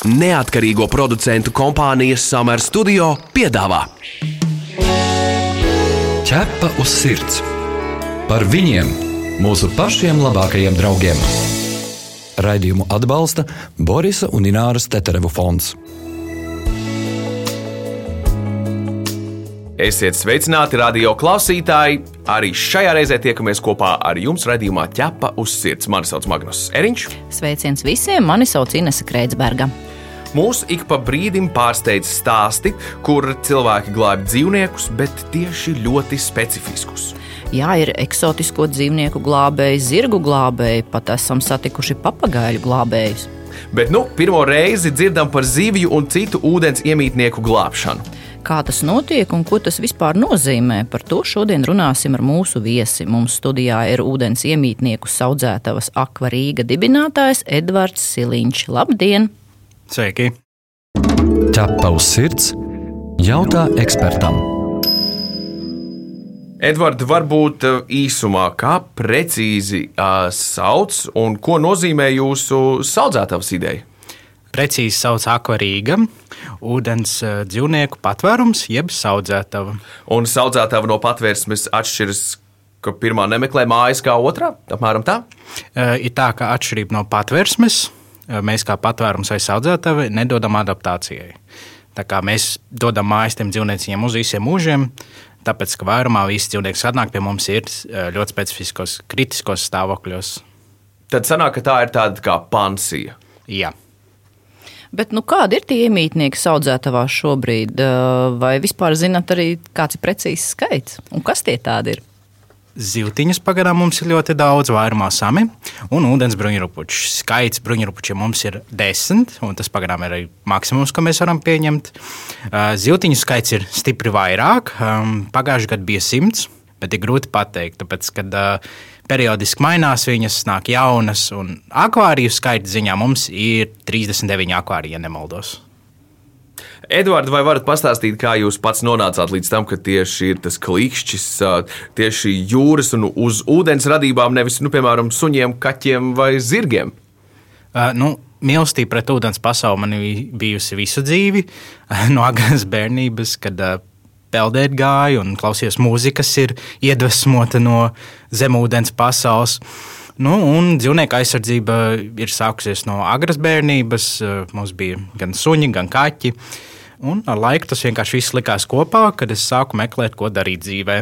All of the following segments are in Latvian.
Neatkarīgo producentu kompānijas Summer Studio piedāvā Ķepa uz sirds par viņiem, mūsu pašiem labākajiem draugiem. Raidījumu atbalsta Borisa un Ināras Teterevu fonds. Esiet sveicināti, radio klausītāji! Arī šajā reizē tiekamies kopā ar jums raidījumā ķepa uz sirds. Mani sauc Magnus Eriņš. Sveiciens visiem! Mani sauc Inese Kreitsberga. Mūsu ik pa brīdim pārsteidz stāsti, kur cilvēki glābj dzīvniekus, bet tieši ļoti specifiskus. Jā, ir eksotisko dzīvnieku glābēji, zirgu glābēji, pat esam satikuši papagaļu glābējus. Bet nu, pirmo reizi dzirdam par zivju un citu ūdens iemītnieku glābšanu. Kā tas notiek un ko tas vispār nozīmē, par to šodien runāsim ar mūsu viesi. Mums studijā ir ūdens iemītnieku audzētavas akvarīga dibinātājs Edvards Siliņš. Labdien! Sveiki! Ķepa uz sirds jautā ekspertam. Edvards, varbūt uh, īsumā, kā precīzi uh, sauc un ko nozīmē jūsu audzētavas ideja? Precīzi sauc akvarīga, ūdens uh, dzīvnieku patvērums, jeb audzētava. Un audzētava no patvērsmes atšķiras, ka pirmā nemeklē mājas kā otrā, apmēram tā? Uh, ir tā, ka atšķirība no patvērsmes, mēs kā patvērums vai audzētava nedodam adaptācijai. Tā kā mēs dodam mājas tiem dzīvniekiem uz visiem mūžiem, Tāpēc, ka vairumā visi dzīvnieki, kas atnāk pie mums, ir eh, ļoti specifiskos, kritiskos stāvokļos. Tad sanāk, ka tā ir tāda kā pansija. Jā. Bet nu, kādi ir tie iemītnieki audzētavā šobrīd? Eh, vai vispār zinat arī, kāds ir precīzs skaits un kas tie tādi ir? Zivtiņas pagaidām mums ir ļoti daudz, vairumā sami un ūdens bruņurupuču. Skaits bruņurupučiem mums ir desmit, un tas pagaidām ir arī maksimums, ko mēs varam pieņemt. Zivtiņu skaits ir stipri vairāk. Pagājušajā gadā bija simts, bet ir grūti pateikt, tāpēc, kad periodiski mainās viņas, nāk jaunas, un akvāriju skaita ziņā mums ir 39 akvārija, ja nemaldos. Edvards, vai varat pastāstīt, kā jūs pats nonācāt līdz tam, ka tieši ir tas klikšķis tieši jūras un uz ūdens radībām, nevis, nu, piemēram, suņiem, kaķiem vai zirgiem? Uh, nu, Mīlestība pret ūdens pasauli man bijusi visu dzīvi, no agras bērnības, kad uh, peldēt gāju un klausījos mūziku, kas ir iedvesmota no zemūdens pasaules. Nu, un dzīvnieku aizsardzība ir sākusies no agras bērnības. Mums bija gan suņi, gan kaķi. Uh, Un ar laiku tas vienkārši viss likās kopā, kad es sāku meklēt, ko darīt dzīvē.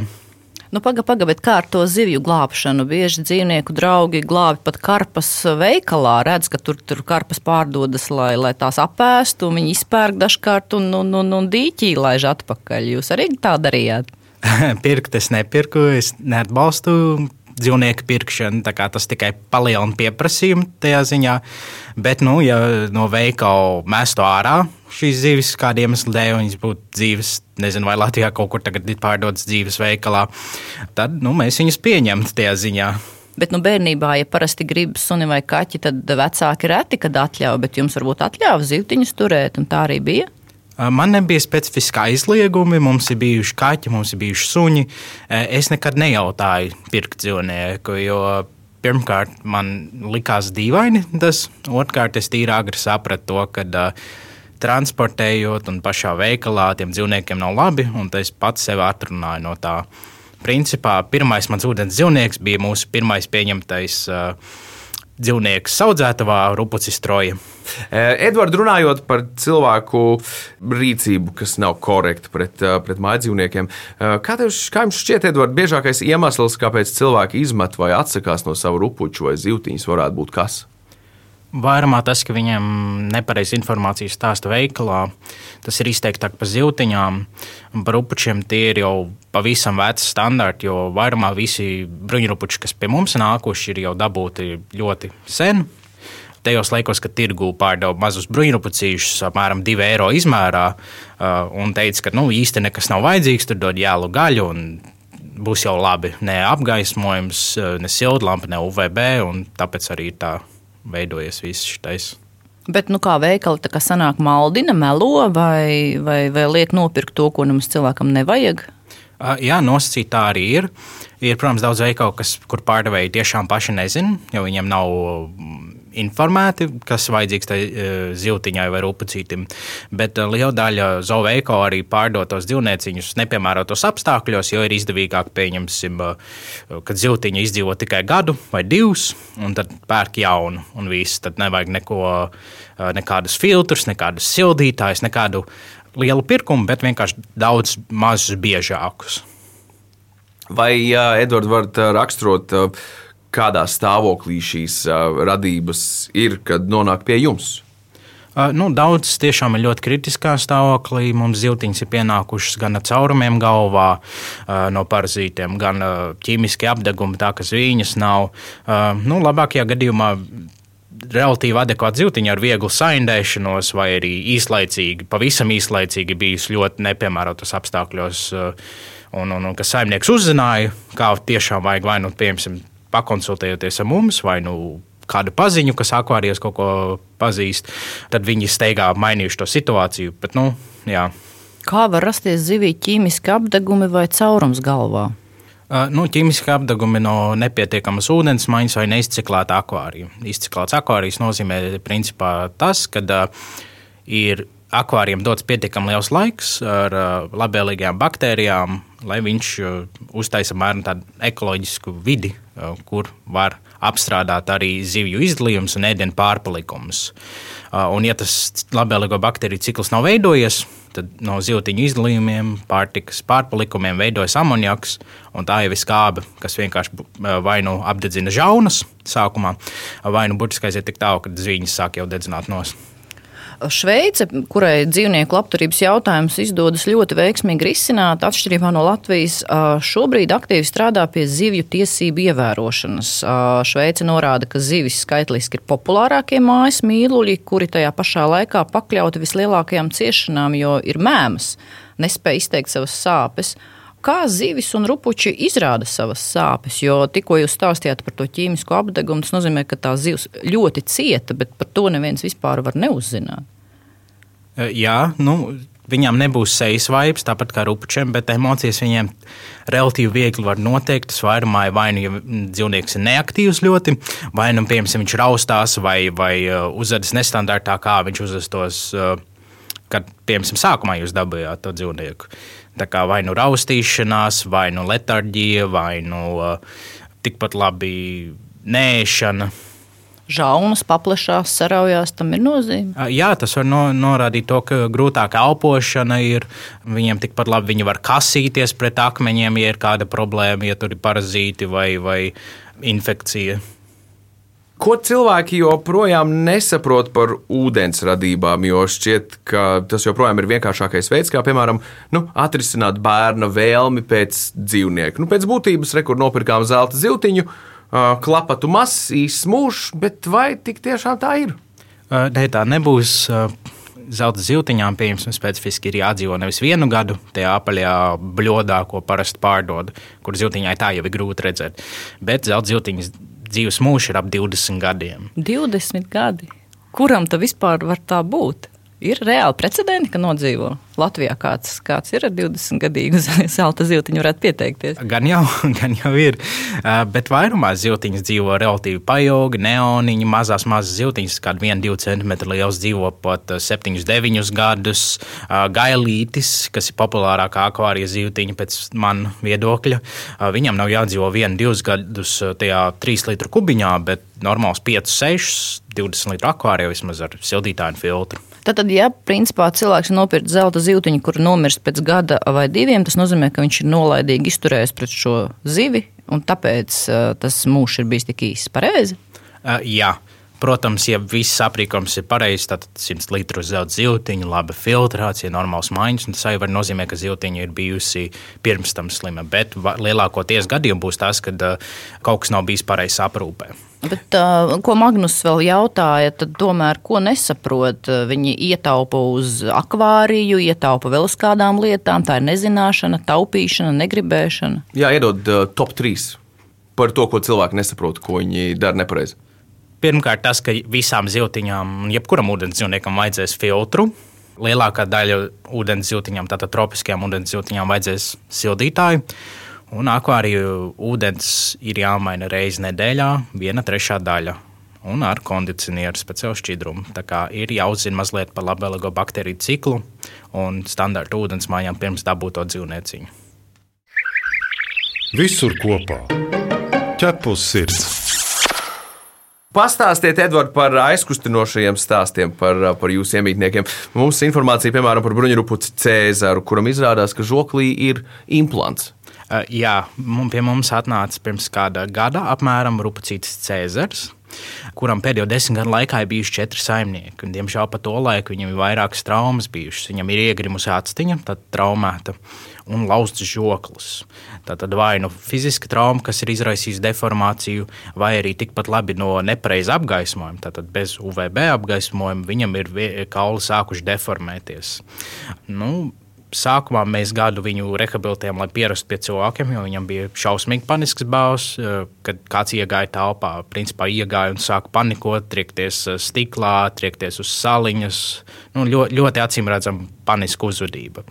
Nu, Pagaidām, paga, bet kā ar to zivju glābšanu? Bieži dzīvnieku draugi glābi pat karpas veikalā. Redz, ka tur, tur karpas pārdodas, lai, lai tās apēstu, un viņi izpērk dažkārt un, un, un, un dīķī laiž atpakaļ. Jūs arī tā darījāt? Pirkt es nepirku, es neatbalstu dzīvnieku pirkšanu. Tas tikai palielina pieprasījumu tajā ziņā. Bet, nu, ja no veikala mestu ārā šīs zivis kādiem iemesliem dēļ, viņas būtu dzīves, nezinu, vai Latvijā kaut kur tagad ir pārdotas dzīves veikalā, tad nu, mēs viņus pieņemtu tajā ziņā. Bet nu, bērnībā, ja parasti grib suni vai kaķi, tad vecāki reti, kad atļauj, bet jums varbūt atļāva zivtiņus turēt, un tā arī bija. Man nebija specifiski aizliegumi, mums ir bijuši kaķi, mums ir bijuši suņi. Es nekad nejautāju pirkt dzīvnieku, jo pirmkārt man likās dīvaini tas, otrkārt es tīri agri sapratu to, ka uh, transportējot un pašā veikalā tiem dzīvniekiem nav labi, un es pats sev atrunāju no tā. Principā pirmais mans ūdens dzīvnieks bija mūsu pirmais pieņemtais uh, dzīvnieks audzētavā Rupucis Troja. Edvards, runājot par cilvēku rīcību, kas nav korekta pret, pret mājdzīvniekiem, kā, tev, kā jums šķiet, Edvards, biežākais iemesls, kāpēc cilvēki izmet vai atsakās no savu rupuču vai zivtiņas, varētu būt kas? Vairumā tas, ka viņiem nepareizi informācija stāsta veikalā, tas ir izteiktāk par zivtiņām. Par upučiem tie ir jau pavisam veci standarti, jo vairumā visi bruņurupuči, kas pie mums nākuši, ir jau dabūti ļoti sen. Tajos laikos, kad tirgū pārdeva mazus bruņurupucīšus, apmēram 2 eiro izmērā, uh, un teica, ka nu, īsti nekas nav vajadzīgs, tur dod jēlu gaļu. Būs jau labi. Ne apgaismojums, uh, ne siltlampa, ne UVB, un tāpēc arī tā veidojies viss šis. Bet nu, kā veikali tā kā sanāk maldina, melo vai, vai, vai liek nopirkt to, ko mums cilvēkam nevajag? Jā, nosacīt tā arī ir. Ir, protams, daudz veikalu, kas, kur pārdevēji tiešām paši nezina, jo viņiem nav informēti, kas vajadzīgs tai ziltiņai vai rupacītim. Bet liela daļa zooveiko arī pārdotos dzīvnieciņus nepiemērotos apstākļos, jo ir izdevīgāk, pieņemsim, kad ziltiņa izdzīvo tikai gadu vai divus, un tad pērk jaunu, un viss. Tad nevajag neko, nekādus filtrus, nekādus sildītājus, nekādu lielu pirkumu, bet vienkārši daudz mazus, biežākus. Vai, Edvards, varat raksturot, uh, kādā stāvoklī šīs radības ir, kad nonāk pie jums? Nu, daudz tiešām ir ļoti kritiskā stāvoklī. Mums ziltiņas ir pienākušas gan caurumiem galvā, no parazītiem, gan ķīmiski apdegumi, tā ka viņas nav. Nu, labākajā gadījumā relatīvi adekvāta zivtiņa ar vieglu saindēšanos, vai arī īslaicīgi, pavisam īslaicīgi bijis ļoti nepiemērotos apstākļos. Un, un, un kas saimnieks uzzināja, kā tiešām vajag vai nu, piemēram, pakonsultējoties ar mums, vai nu kādu paziņu, kas akvārijas kaut ko pazīst, tad viņi steigā mainījuši to situāciju. Bet, nu, jā. Kā var rasties zivī ķīmiski apdegumi vai caurums galvā? Uh, nu, ķīmiski apdegumi no nepietiekamas ūdens maiņas vai neizciklēta akvārija. Izciklēts akvārijas nozīmē principā tas, ka uh, ir akvārijam dots pietiekami liels laiks ar uh, labvēlīgām baktērijām, lai viņš uh, uztaisa apmēram tādu ekoloģisku vidi, uh, kur var apstrādāt arī zivju izdalījumus un ēdienu pārpalikumus. Un, ja tas labvēlīgo baktēriju cikls nav veidojies, tad no zivtiņu izdalījumiem, pārtikas pārpalikumiem veidojas amoniaks, un tā jau ir skābe, kas vienkārši vai nu apdedzina žaunas sākumā, vai nu burtiski aiziet tik tālu, ka zviņas sāk jau dedzināt nost. Šveice, kurai dzīvnieku labturības jautājums izdodas ļoti veiksmīgi risināt, atšķirībā no Latvijas, šobrīd aktīvi strādā pie zivju tiesību ievērošanas. Šveice norāda, ka zivis skaitliski ir populārākie mājas mīluļi, kuri tajā pašā laikā pakļauti vislielākajām ciešanām, jo ir mēmas, nespēja izteikt savas sāpes kā zivis un rupuči izrāda savas sāpes. Jo tikko jūs stāstījāt par to ķīmisko apdegumu, tas nozīmē, ka tā zivs ļoti cieta, bet par to neviens vispār var neuzzināt. E, jā, nu, Viņām nebūs sejas vibes, tāpat kā rupučiem, bet emocijas viņiem relatīvi viegli var noteikt. Tas vairumā ir vai nu ja dzīvnieks ir neaktīvs ļoti, vai nu, piemēram, viņš raustās vai, vai e, uzvedas nestandartā, kā viņš uzvestos, e, kad, piemēram, sākumā jūs dabūjāt to dzīvnieku. Kā vai nu raustīšanās, vai nu letarģija, vai nu uh, tikpat labi nēšana. Žaunas paplašās, saraujās, tam ir nozīme. Jā, tas var no, norādīt to, ka grūtāka elpošana ir. Viņiem tikpat labi viņi var kasīties pret akmeņiem, ja ir kāda problēma, ja tur ir parazīti vai, vai infekcija. Ko cilvēki joprojām nesaprot par ūdens radībām, jo šķiet, ka tas joprojām ir vienkāršākais veids, kā piemēram nu, atrisināt bērna vēlmi pēc dzīvnieka. Nu, pēc būtības, rekur nopirkām zelta ziltiņu, klapatu mazs, īsts mūžs, bet vai tik tiešām tā ir? Nē, tā nebūs. Zelta ziltiņām, pieņemsim, specifiski ir jādzīvo nevis vienu gadu, tajā apaļajā bļodā, ko parasti pārdod, kur ziltiņai tā jau ir grūti redzēt. Bet zelta ziltiņas dzīves mūžs ir ap 20 gadiem. 20 gadi. Kuram tā vispār var tā būt? Ir reāli precedenti, ka nodzīvo Latvijā kāds, kāds ir ar 20 gadīgu zelta ziltiņu, varētu pieteikties. Gan jau, gan jau ir. Bet vairumā ziltiņas dzīvo relatīvi pailgi, neoniņi, mazās, mazas ziltiņas, kāda 1-2 cm liels, dzīvo pat 7-9 gadus. Gailītis, kas ir populārākā akvārija ziltiņa pēc man viedokļa, viņam nav jādzīvo 1-2 gadus tajā 3 litru kubiņā, bet normāls 5-6, 20 litru akvārijā vismaz ar sildītāju filtru. Tad, ja principā cilvēks nopirkt zelta zīltiņu, kur nomirst pēc gada vai diviem, tas nozīmē, ka viņš ir nolaidīgi izturējis pret šo zivi, un tāpēc uh, tas mūžs ir bijis tik īss. Pareizi? Uh, jā. Protams, ja viss aprīkojums ir pareizs, tad 100 litru zelta zīltiņa, laba filtrācija, normāls maiņas, tas arī var nozīmēt, ka zīltiņa ir bijusi pirms tam slima. Bet lielākoties gadījumos būs tas, kad uh, kaut kas nav bijis pareizs aprūpē. Bet, uh, ko Magnus vēl jautāja, tad tomēr ko nesaprot? Viņi ietaupa uz akvāriju, ietaupa vēl uz kādām lietām. Tā ir nezināšana, taupīšana, negribēšana. Jā, iedod uh, top 3 par to, ko cilvēki nesaprot, ko viņi dara nepareizi. Pirmkārt, tas, ka visām ziltiņām, jebkuram ūdens dzīvniekam vajadzēs filtru. Lielākā daļa ūdens ziltiņām, tātad tropiskajām ūdens ziltiņām, vajadzēs sildītāju. Un akvāriju ūdens ir jāmaina reizi nedēļā, viena trešā daļa. un ar kondicionieru speciālu šķidrumu. Tā kā ir jāuzzina mazliet par labvēlīgo baktēriju ciklu un standarta ūdens mājām pirms dabūto dzīvnieciņu. Visur kopā - ķepus sirds. Pastāstiet, Edvards, par aizkustinošajiem stāstiem par, par jūsu iemītniekiem. Mums ir informācija, piemēram, par bruņurupuci Cēzaru, kuram izrādās, ka žoklī ir implants. Uh, jā, pie mums atnāca pirms kāda gada apmēram Rupacītis Cēzars kuram pēdējo desmit gadu laikā ir bijuši četri saimnieki. Un, diemžēl pa to laiku viņam ir vairākas traumas bijušas. Viņam ir iegrimusi atstiņa, tad traumēta un lauzts žoklis. Tā tad vai nu fiziska trauma, kas ir izraisījusi deformāciju, vai arī tikpat labi no nepareiza apgaismojuma, tātad bez UVB apgaismojuma, viņam ir kauli sākuši deformēties. Nu, sākumā mēs gadu viņu rehabilitējām, lai pierastu pie cilvēkiem, jo viņam bija šausmīgi panisks bāzes, eh, kad kāds iegāja telpā. Principā iegāja un sāka panikot, triekties eh, stiklā, triekties uz saliņas. Nu, ļoti, ļoti acīm redzama paniska uzvedība.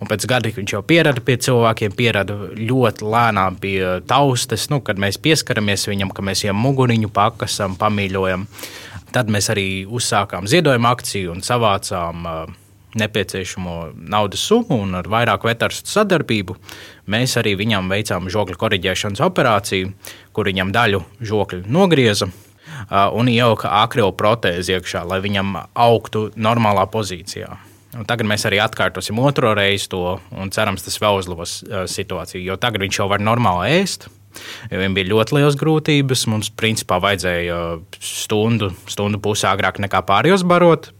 Un pēc gada viņš jau pierada pie cilvēkiem, pierada ļoti lēnām pie taustes. Nu, kad mēs pieskaramies viņam, ka mēs viņam muguriņu pakasam, pamīļojam, tad mēs arī uzsākām ziedojumu akciju un savācām uh, nepieciešamo naudas summu un ar vairāku vetārstu sadarbību mēs arī viņam veicām žokļu korģēšanas operāciju, kur viņam daļu žokļu nogrieza un ielika akrilu protēzi iekšā, lai viņam augtu normālā pozīcijā. Un tagad mēs arī atkārtosim otro reizi to, un cerams, tas vēl uzlabos situāciju. Jo tagad viņš jau var normāli ēst, jo viņam bija ļoti liels grūtības. Mums, principā, vajadzēja stundu, stundu pusi agrāk nekā pārējos barot.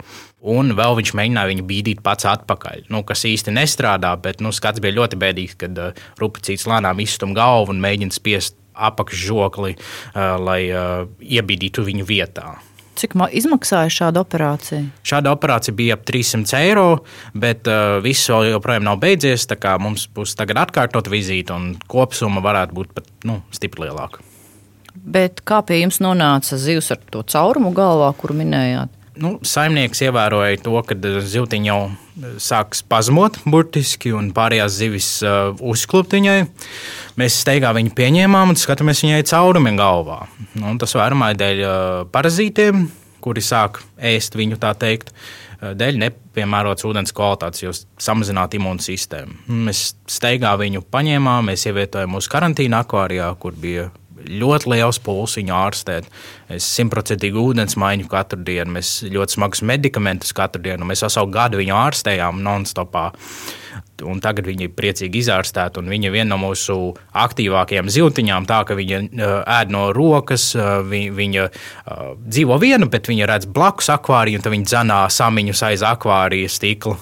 Un vēl viņš mēģināja viņu bīdīt pats atpakaļ, nu, kas īsti nestrādā. Bet nu, skats bija ļoti bēdīgs, kad uh, rupacīts lēnām izstum galvu un mēģina spiest apakšžokli, uh, lai uh, iebīdītu viņu vietā. Cik izmaksāja šāda operācija? Šāda operācija bija ap 300 eiro, bet uh, viss vēl joprojām nav beidzies. Mums būs tagad atkārtot vizīte, un kopsumma varētu būt pat nu, stipri lielāka. Bet kā pie jums nonāca zivs ar to caurumu galvā, kuru minējāt? Nu, saimnieks ievēroja to, ka zivtiņa jau sāk spazmot burtiski, un pārējās zivis uh, uzklupt viņai. Mēs steigā viņu pieņēmām un skatāmies viņai caurumiem galvā. Nu, tas vairumā ir dēļ uh, parazītiem, kuri sāk ēst viņu tā teikt. Dēļ nepiemērotas ūdens kvalitātes, jo samazināta imūnsistēma. Mēs steigā viņu paņēmām, mēs ievietojām uz karantīnu akvārijā, kur bija ļoti liels pulss viņu ārstēt. Es simtprocentīgi ūdens maiņu katru dienu, mēs ļoti smagus medikamentus katru dienu. Mēs veselu gadu viņu ārstējām non-stopā. Un tagad viņi ir priecīgi izārstēti. Viņa ir viena no mūsu aktīvākajām zivtiņām. Tā ka viņa uh, ēd no rokas, uh, viņa, viņa uh, dzīvo viena, bet viņa redz blakus akvāriju, un viņa dzenā samiņus aiz akvārijas stikla.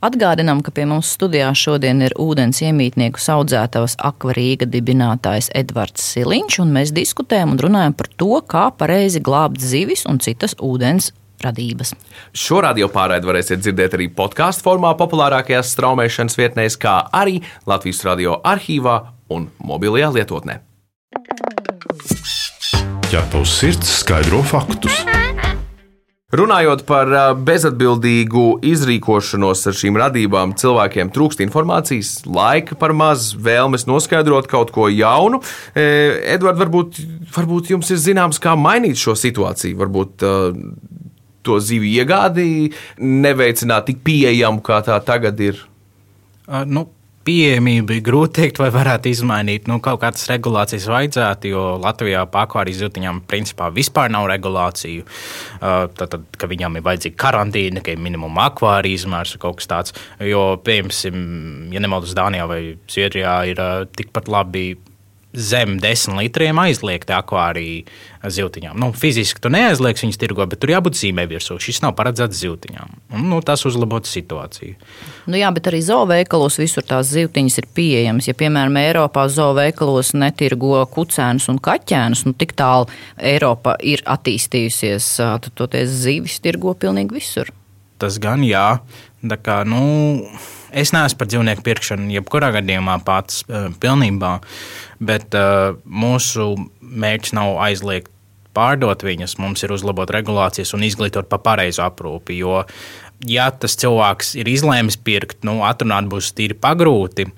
Atgādinām, ka pie mums studijā šodien ir ūdens iemītnieku audzētavas akvarīga dibinātājs Edvards Siliņš, un mēs diskutējam un runājam par to, kā pareizi glābt zivis un citas ūdens radības. Šo radio pārraidi varēsiet dzirdēt arī podkāstu formā, populārākajās straumēšanas vietnēs, kā arī Latvijas radio arhīvā un mobilajā lietotnē. Ja tavs sirds skaidro faktus Runājot par bezatbildīgu izrīkošanos ar šīm radībām, cilvēkiem trūkst informācijas, laika par maz, vēlmes noskaidrot kaut ko jaunu. Edvards, varbūt, varbūt jums ir zināms, kā mainīt šo situāciju. Varbūt to zivju iegādi neveicināt tik pieejamu, kā tā tagad ir. Nu, pieejamību ir grūti teikt, vai varētu izmainīt. Nu, kaut kādas regulācijas vajadzētu, jo Latvijā pakāpienas zivtiņām principā vispār nav regulāciju. Uh, tad, tad ka viņām ir vajadzīga karantīna, ka ir minimuma akvārija izmērs vai kaut kas tāds. Jo, piemēram, ja nemaldos Dānijā vai Zviedrijā, ir uh, tikpat labi zem 10 litriem aizliegti akvārija zivtiņām. Nu, fiziski tu neaizliegsi viņas tirgo, bet tur jābūt zīmē virsū. Šis nav paredzēts zivtiņām. Un, nu, tas uzlabotu situāciju. Nu, jā, bet arī zooveikalos visur tās zivtiņas ir pieejamas. Ja, piemēram, Eiropā zooveikalos netirgo kucēnus un kaķēnus, nu, tik tālu Eiropa ir attīstījusies, tad toties zivis tirgo pilnīgi visur. Tas gan jā. Tā kā, nu, Es neesmu par dzīvnieku pirkšanu, jebkurā gadījumā pats uh, pilnībā, bet uh, mūsu mērķis nav aizliegt pārdot viņas, mums ir uzlabot regulācijas un izglītot par pareizu aprūpi. Jo, ja tas cilvēks ir izlēmis pirkt, nu, atrunāt būs tīri pagrūti.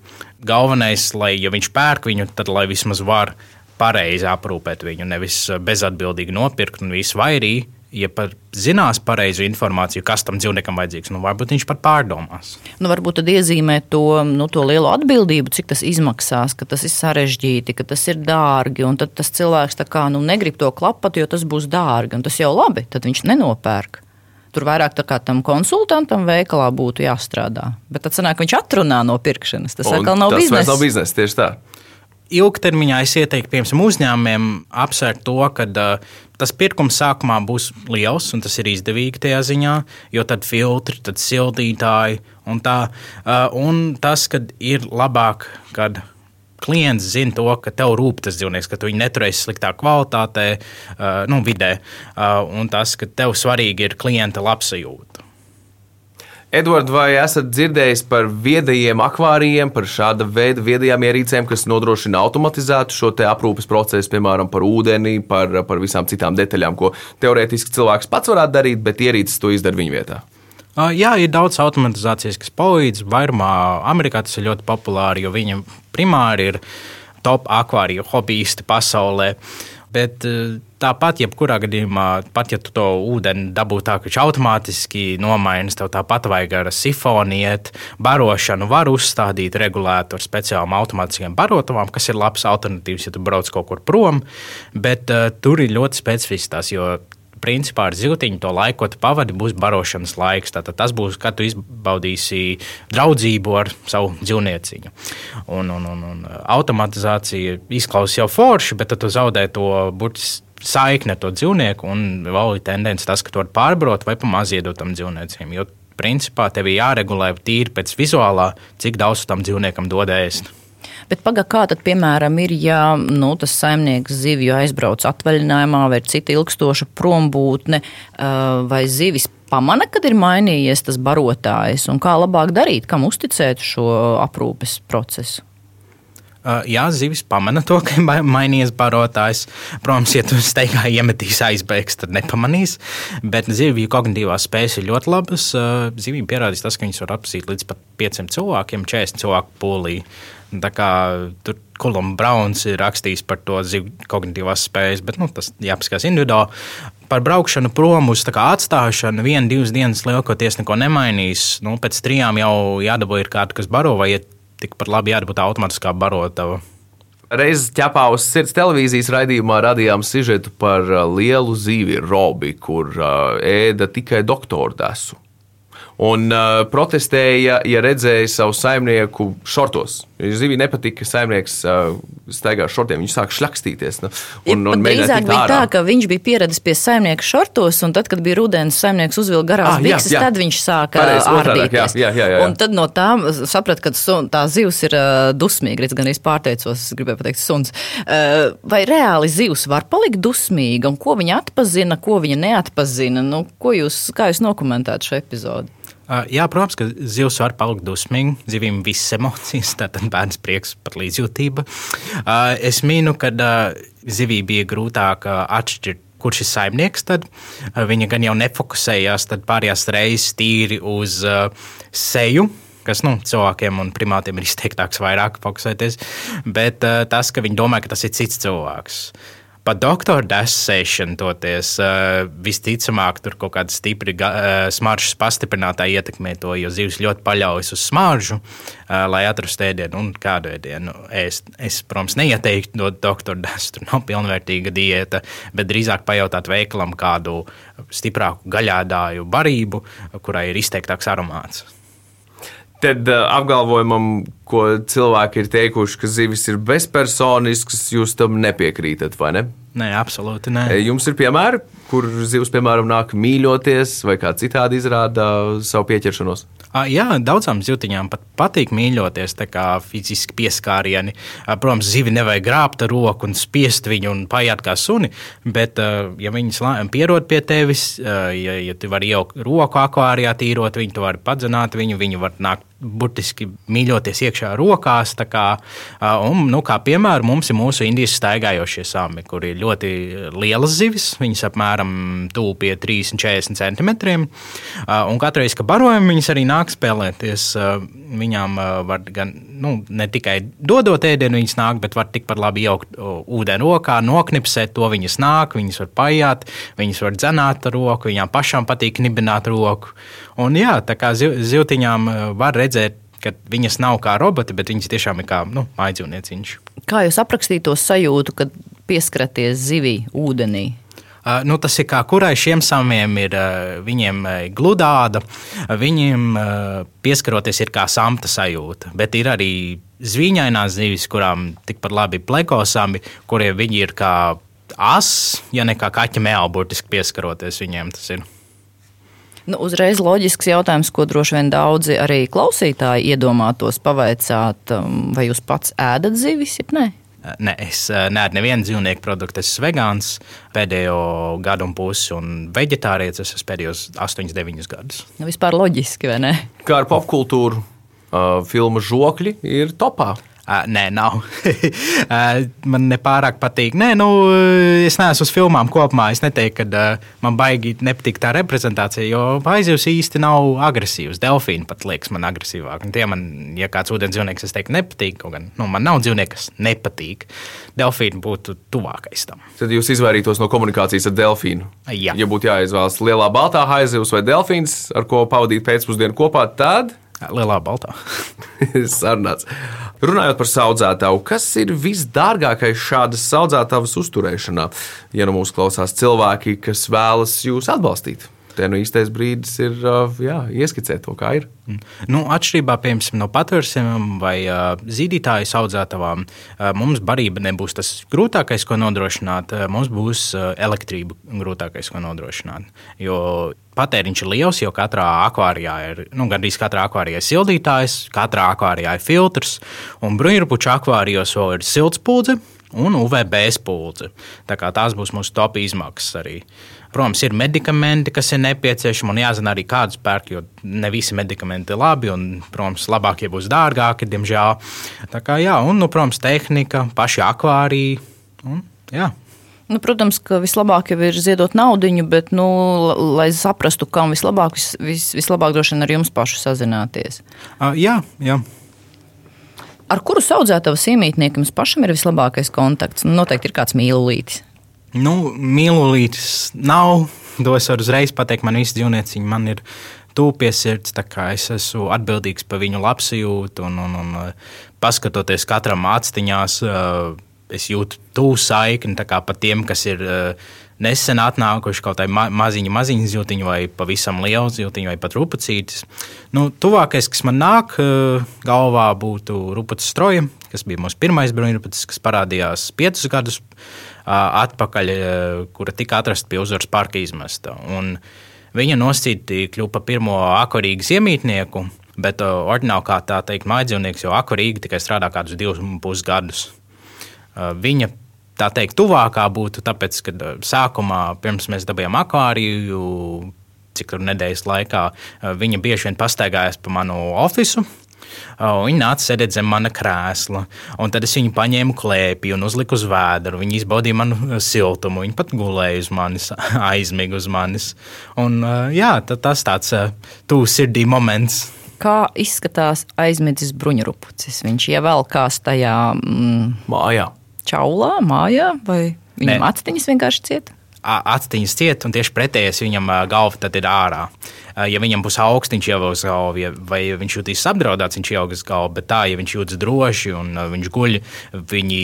Galvenais, lai ja viņš pērk viņu, tad lai vismaz var pareizi aprūpēt viņu, nevis bezatbildīgi nopirkt un visu vairīt ja par zinās pareizu informāciju, kas tam dzīvniekam vajadzīgs, nu, varbūt viņš pat pārdomās. Nu, varbūt tad iezīmē to, nu, to lielo atbildību, cik tas izmaksās, ka tas ir sarežģīti, ka tas ir dārgi. Un tad tas cilvēks kā, nu, negrib to klapat, jo tas būs dārgi. Un tas jau labi, tad viņš nenopērk. Tur vairāk tā kā tam konsultantam veikalā būtu jāstrādā. Bet tad sanāk, viņš atrunā no pirkšanas. Tas atkal nav biznesa. Tas nav biznesa tieši tā ilgtermiņā es ieteiktu, piemēram, uzņēmumiem apsvērt to, ka uh, tas pirkums sākumā būs liels un tas ir izdevīgi tajā ziņā, jo tad filtri, tad sildītāji un tā. Uh, un tas, ka ir labāk, kad klients zina to, ka tev rūp tas dzīvnieks, ka tu viņu neturēsi sliktā kvalitātē, uh, nu, vidē, uh, un tas, ka tev svarīgi ir klienta labsajūta. Edvards, vai esat dzirdējis par viedajiem akvārijiem, par šāda veida viedajām ierīcēm, kas nodrošina automatizētu šo aprūpes procesu, piemēram, par ūdeni, par, par visām citām detaļām, ko teorētiski cilvēks pats varētu darīt, bet ierīces to izdara viņa vietā? Jā, ir daudz automatizācijas, kas palīdz. Vairumā Amerikā tas ir ļoti populāri, jo viņi primāri ir top akvāriju hobbyisti pasaulē. Bet Tāpat, jebkurā gadījumā, pat ja tu to ūdeni dabū tā, ka viņš automātiski nomainas, tev tāpat vajag ar sifonu iet, barošanu var uzstādīt regulētu ar speciālām automātiskiem barotavām, kas ir labs alternatīvs, ja tu brauc kaut kur prom, bet uh, tur ir ļoti specifisks, jo principā ar ziltiņu to laiku, ko tu pavadi, būs barošanas laiks. Tātad tas būs, kad tu izbaudīsi draudzību ar savu dzīvnieciņu. Un, un, un, un automatizācija izklausās jau forši, bet tu zaudē to burtiski saikne ar to dzīvnieku, un vēl ir tendence tas, ka tu vari pārbrot vai pamazs iedot tam dzīvniecim. Jo principā tev ir jāregulē tīri pēc vizuālā, cik daudz tam dzīvniekam dod ēst. Bet pagaidi, kā tad, piemēram, ir, ja nu, tas saimnieks zivju aizbrauc atvaļinājumā vai cita ilgstoša prombūtne, vai zivis pamana, kad ir mainījies tas barotājs, un kā labāk darīt, kam uzticēt šo aprūpes procesu? Jā, zivis pamana to, ka ir mainījies barotājs. Protams, ja tu steigā iemetīs aizbēgs, tad nepamanīs. Bet zivju kognitīvās spējas ir ļoti labas. Zivīm pierādījis tas, ka viņas var apsīt līdz pat 500 cilvēkiem, 40 cilvēku pūlī. Tur Kolumba Brauns ir rakstījis par to zivju kognitīvās spējas, bet nu, tas jāpaskatās individuāli. Par braukšanu prom uz atstāšanu, viena, divas dienas lielākoties neko nemainīs. Nu, pēc trijām jau jādabū ir kāda, kas baro vai iet tikpat labi jābūt automātiskā barotava. Reiz ķepā uz sirds televīzijas raidījumā radījām sižetu par uh, lielu zīvi, Robi, kur uh, ēda tikai doktoru desu un uh, protestēja, ja redzēja savu saimnieku šortos. Zivī nepatika, ka saimnieks uh, staigā ar šortiem. Viņš sāk šļakstīties. Nu, un, un drīzāk bija tā, ka viņš bija pieradis pie saimnieka šortos, un tad, kad bija rudens, saimnieks uzvilka garās ah, bikses, tad viņš sāka ārdīties. Jā, jā, jā, jā. Un tad no tā saprat, ka sun, tā zivs ir uh, dusmīga. Redz, gan arī pārteicos, es gribēju pateikt, suns. Uh, vai reāli zivs var palikt dusmīga, un ko viņa atpazina, ko viņa neatpazina? Nu, ko jūs, kā jūs nokomentētu šo epizodu? Jā, protams, ka zivs var palikt dusmīga. Zivīm visas emocijas, tātad bērns prieks, pat līdzjūtība. Es mīnu, ka zivī bija grūtāk atšķirt kurš ir saimnieks, tad viņa gan jau nefokusējās pārējās reizes tīri uz uh, seju. Kas nu, cilvēkiem un primātiem ir izteiktāks, vairāk fokusēties, bet uh, tas, ka viņi domā, ka tas ir cits cilvēks. Uh, Pa doktora desēšanu toties uh, visticamāk tur kaut kāda stipra uh, smaržas pastiprinātāja ietekmē to, jo zivs ļoti paļaujas uz smaržu, uh, lai atrastu ēdienu un kādu ēdienu. Es, es protams, neieteiktu dot doktora desu, tur nav pilnvērtīga diēta, bet drīzāk pajautāt veikalam kādu stiprāku gaļādāju barību, kurai ir izteiktāks aromāts. Tad uh, apgalvojumam, ko cilvēki ir teikuši, ka zivis ir bezpersonisks, jūs tam nepiekrītat, vai ne? Nē, absolūti nē. Jums ir piemēri, kur zivs, piemēram, nāk mīļoties vai kā citādi izrāda savu pieķeršanos? Jā, daudzām zivtiņām pat patīk mīļoties, tā kā fiziski pieskārieni. Protams, zivi nevajag grābt ar roku un spiest viņu un paiet kā suni, bet, ja viņas pierod pie tevis, ja, ja tu vari ielikt roku akvārijā, tīrot viņu, tu vari padzināt viņu, viņu var nākt burtiski mīļoties iekšā rokās. Kā, un, nu, kā piemēram, mums ir mūsu Indijas staigājošie sami, kur ir ļoti lielas zivis. Viņas apmēram tuvu pie 30-40 centimetriem. Un katru reizi, kad barojam, viņas arī nāk spēlēties. Viņām var gan nu, ne tikai dodot ēdienu, viņas nāk, bet var tikpat labi jaukt ūdeni rokā, noknipsēt to viņas nāk, viņas var paiet, viņas var dzenāt ar roku, viņām pašām patīk nibināt roku. Un jā, tā kā zivtiņām var redzēt ka viņas nav kā roboti, bet viņas tiešām ir kā nu, mājdzīvnieciņš. Kā jūs aprakstītu sajūtu, kad pieskaraties zivī ūdenī? Uh, nu, tas ir kā kurai šiem samiem ir uh, viņiem uh, gludāda, viņiem pieskaroties ir kā samta sajūta. Bet ir arī zvīņainās zivis, kurām tikpat labi plekosami, kuriem viņi ir kā as, ja ne kā kaķa mēlā, burtiski pieskaroties viņiem. Tas ir. Nu, uzreiz loģisks jautājums, ko droši vien daudzi arī klausītāji iedomātos pavaicāt, um, vai jūs pats ēdat zivis, ja ne? Ne, es neēdu nevienu dzīvnieku produktu. Es esmu vegāns pēdējo gadu un pusi, un vegetārietis es esmu pēdējos 8, 9 gadus. Nu, vispār loģiski, vai ne? Kā ar popkultūru, uh, filmu žokļi ir topā. Uh, nē, nav. uh, man nepārāk patīk. Nē, nu, es neesmu uz filmām kopumā. Es neteiktu, ka uh, man baigi nepatīk tā reprezentācija, jo aizjūs īsti nav agresīvs. Delfīni pat liekas man agresīvāk. Un tie man, ja kāds ūdens dzīvnieks, es teiktu, nepatīk. Kaut gan nu, man nav dzīvnieks, kas nepatīk. Delfīni būtu tuvākais tam. Tad jūs izvairītos no komunikācijas ar delfīnu. Jā. Ja būtu jāizvēlas lielā baltā haizivs vai delfīns, ar ko pavadīt pēcpusdienu kopā, tad Lielā baltā. Sarunāts. Runājot par audzētāju, kas ir visdārgākais šādas audzētājas uzturēšanā? Ja nu mūsu klausās cilvēki, kas vēlas jūs atbalstīt, te nu īstais brīdis ir jā, ieskicēt to, kā ir. Nu, atšķirībā piemēram, no patvērsim vai uh, zīdītāju audzētavām, uh, mums barība nebūs tas grūtākais, ko nodrošināt. Uh, mums būs uh, elektrība grūtākais, ko nodrošināt. Jo patēriņš ir liels, jo katrā akvārijā ir nu, gandrīz katrā akvārijā ir sildītājs, katrā akvārijā ir filtrs, un bruņurupuču akvārijos vēl ir siltspūdze un UVB spūdze. Tās būs mūsu top izmaksas arī. Protams, ir medikamenti, kas ir nepieciešami, un jāzina arī kādus pērk, jo ne visi medikamenti ir labi, un, protams, labākie būs dārgāki, diemžēl. Tā kā jā, un, nu, protams, tehnika, paši akvāriji. Un, jā. Nu, protams, ka vislabāk jau ir ziedot naudu, bet, nu, lai saprastu, kam vislabāk, vis, vis, vislabāk droši vien ar jums pašu sazināties. Uh, jā, jā. Ar kuru audzētavas iemītnieku jums pašam ir vislabākais kontakts? Nu, noteikti ir kāds mīlulītis. Nu, mīlulītis nav. To es varu uzreiz pateikt, man visi dzīvnieciņi man ir pie sirds. Es esmu atbildīgs par viņu labsajūtu un, un, un paskatoties katram atstiņās, es jūtu tuvu saikni par tiem, kas ir nesen atnākuši kaut kādā ma maziņa, maziņa zīltiņa, vai pavisam liela zīltiņa, vai pat rupacītis. Nu, tuvākais, kas man nāk galvā, būtu rupacis stroja, kas bija mūsu pirmais bruņurupacis, kas parādījās piecus gadus atpakaļ, kura tika atrasta pie uzvaras parka izmesta. Un viņa noscīti kļuva par pirmo akvarīgas iemītnieku, bet ordināli kā tā teikt, mājdzīvnieks jau akvarīgi tikai strādā kādus divus pus gadus. Viņa tā teikt, tuvākā būtu tāpēc, ka sākumā, pirms mēs dabījām akvāriju, cik tur nedēļas laikā, viņa bieži vien pastaigājās pa manu ofisu Viņa nāca sēdēt zem mana krēsla, un tad es viņu paņēmu klēpī un uzliku uz vēdra. Viņa izbaudīja manu siltumu, viņa pat gulēja uz manis, aizmiga uz manis. Un, jā, tas tāds tūs sirdī moments. Kā izskatās aizmidzis bruņurupucis? Viņš ievelkās tajā mm, mājā. Čaulā, mājā, vai viņam aciņas vienkārši cieta? Aciņas cieta, un tieši pretējais viņam galva tad ir ārā. Eh, ja viņam būs augsts, viņš ievilks galvu, vai ja viņš jutīs apdraudēts, viņš ievilks galvu. Bet tā, ja viņš jūtas droši un eh, viņš guļ, viņi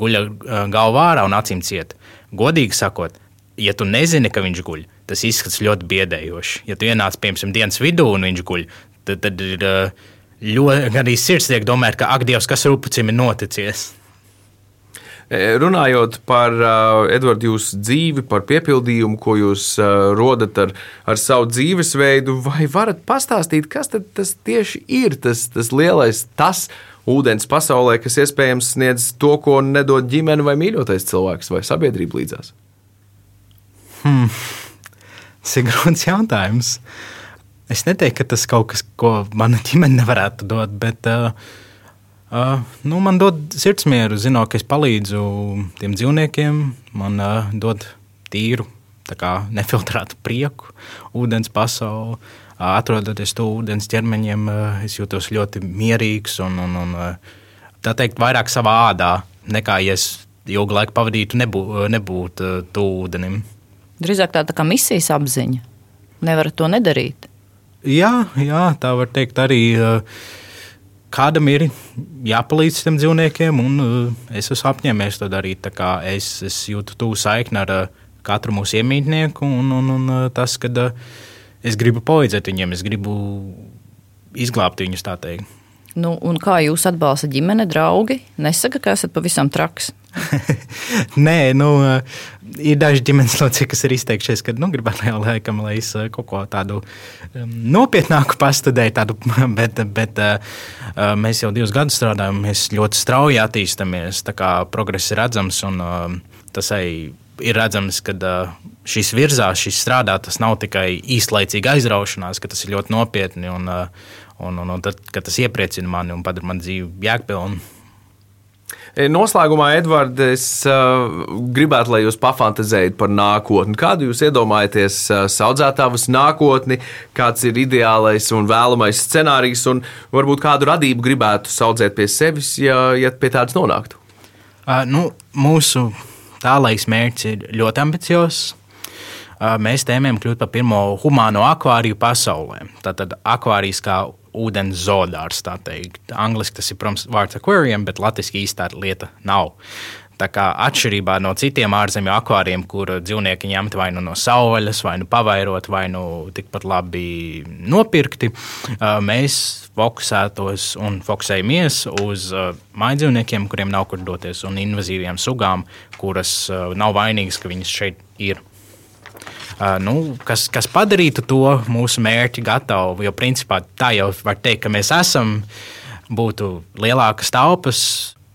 guļ eh, galvā ārā un acīm ciet. Godīgi sakot, ja tu nezini, ka viņš guļ, tas izskatās ļoti biedējoši. Ja tu ienāc piemēram dienas vidū un viņš guļ, tad, tad ir ļoti arī sirds tiek domāt, ka ak, Dievs, kas rupacim ir noticis. E, runājot par Edvardu jūsu dzīvi, par piepildījumu, ko jūs rodat ar, ar savu dzīvesveidu, vai varat pastāstīt, kas tas tieši ir tas, tas lielais tas ūdens pasaulē, kas iespējams sniedz to, ko nedod ģimene vai mīļotais cilvēks vai sabiedrība līdzās? Hmm. Tas ir grūts jautājums. Es neteiktu, ka tas kaut kas, ko mana ģimene nevarētu dot, bet uh, uh, nu, man dod sirdsmieru, zinot, ka es palīdzu tiem dzīvniekiem. Man uh, dod tīru, kā nefiltrētu prieku, ūdens pasauli. Uh, atrodoties to ūdens ķermeņiem, uh, es jūtos ļoti mierīgs un, un, un uh, tā teikt, vairāk savā ādā nekā ja es ilgu laiku pavadītu nebū, nebūt uh, tuvu ūdenim. Drīzāk tā, tā kā misijas apziņa. Nevarat to nedarīt. Jā, jā, tā var teikt arī. Kādam ir jāpalīdz tam dzīvniekiem, un es esmu apņēmies to darīt. Es, es jūtu tuvu saikni ar katru mūsu iemītnieku, un, un, un tas, ka es gribu palīdzēt viņiem, es gribu izglābt viņus, tā teikt. Nu, un kā jūs atbalstat ģimene, draugi? Nesaka, ka esat pavisam traks. Nē, nu, ir daži ģimenes locekļi, kas ir izteikušies, ka nu, gribētu jau laikam, lai es eh, kaut ko tādu um, nopietnāku pastudēju, tādu, bet, bet uh, mēs jau divus gadus strādājam, mēs ļoti strauji attīstāmies, tā kā progress ir redzams un tas arī ir redzams, ka šis virzās, šis strādā, tas nav tikai īslaicīga aizraušanās, ka tas ir ļoti nopietni un, un, un, un tad, tas iepriecina mani un padara man dzīvi jēgpilnu. E, noslēgumā, Edvards, es uh, gribētu, lai jūs pafantazējat par nākotni. Kādu jūs iedomājaties uh, audzētāvas nākotni, kāds ir ideālais un vēlamais scenārijs, un varbūt kādu radību gribētu audzēt pie sevis, ja, ja pie tādas nonāktu? Uh, nu, mūsu tālākais mērķis ir ļoti ambiciozs. Uh, mēs tēmējam kļūt par pirmo humāno akvāriju pasaulē. Tātad akvārijas kā ūdens zoodārs. Angliski tas ir, protams, vārds aquarium, bet latviešu īstā lieta nav. Tā kā atšķirībā no citiem ārzemju akvāriem, kur dzīvnieki ņemti vai nu no savvaļas, vai nu pavairot, vai nu tikpat labi nopirkti, mēs fokusētos un fokusējamies uz mājdzīvniekiem, kuriem nav kur doties, un invazīviem sugām, kuras nav vainīgas, ka viņas šeit ir nu, kas, kas padarītu to mūsu mērķi gatavu. Jo principā tā jau var teikt, ka mēs esam, būtu lielākas taupas,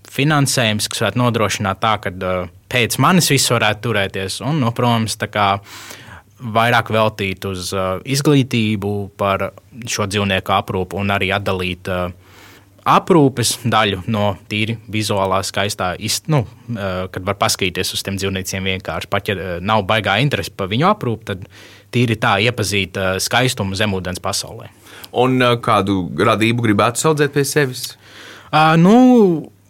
finansējums, kas varētu nodrošināt tā, ka pēc manis viss varētu turēties. Un, nu, protams, vairāk veltīt uz izglītību par šo dzīvnieku aprūpu un arī atdalīt uh, aprūpes daļu no tīri vizuālā, skaistā, ist, nu, kad var paskatīties uz tiem dzīvniekiem vienkārši. Pat ja nav baigā interese par viņu aprūpi, tad tīri tā iepazīt skaistumu zemūdens pasaulē. Un kādu radību gribētu audzēt pie sevis? Uh, nu,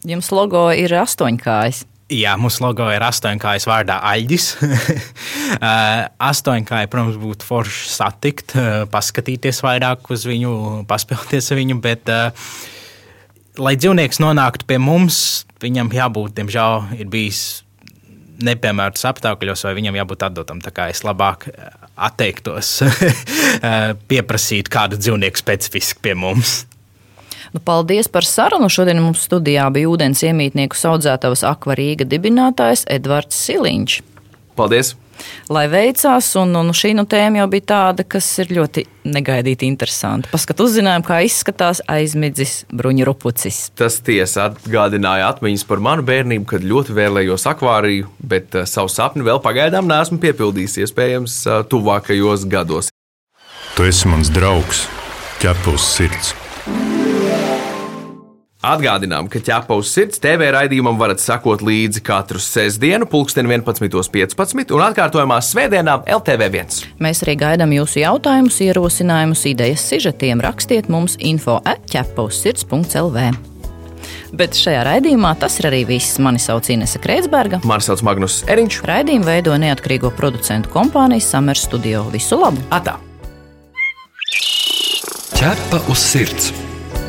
Jums logo ir astoņkājas. Jā, mūsu logo ir astoņkājas vārdā Aļģis. Astoņkāja, protams, būtu forši satikt, paskatīties vairāk uz viņu, paspēlēties ar viņu, bet uh, lai dzīvnieks nonāktu pie mums, viņam jābūt, diemžēl, ir bijis nepiemērots apstākļos, vai viņam jābūt atdotam. Tā kā es labāk eh, atteiktos eh, pieprasīt kādu dzīvnieku specifiski pie mums. Nu, paldies par sarunu. Šodien mums studijā bija ūdens iemītnieku audzētavas akvarīga dibinātājs Edvards Siliņš. Paldies! Lai veicās. Un, un šī nu, tēma jau bija tāda, kas ir ļoti negaidīti interesanta. Paskat, uzzinājām, kā izskatās aizmidzis bruņurupucis. Tas tiesa atgādināja atmiņas par manu bērnību, kad ļoti vēlējos akvāriju, bet uh, savu sapni vēl pagaidām neesmu piepildījis, iespējams, uh, tuvākajos gados. Tu esi mans draugs, ķepus sirds. Atgādinām, ka ķepa uz sirds TV raidījumam varat sekot līdzi katru sestdienu, pulksten 11.15 un atkārtojumā svētdienā LTV1. Mēs arī gaidām jūsu jautājumus, ierosinājumus, idejas, sižetiem. Rakstiet mums info atķepa uz sirds.lv. Bet šajā raidījumā tas ir arī viss. Mani sauc Inese Kreitsberga. Mani sauc Magnus Eriņš. Raidījumu veido neatkarīgo producentu kompānija Summer Studio. Visu labu! Atā! Ķepa uz sirds!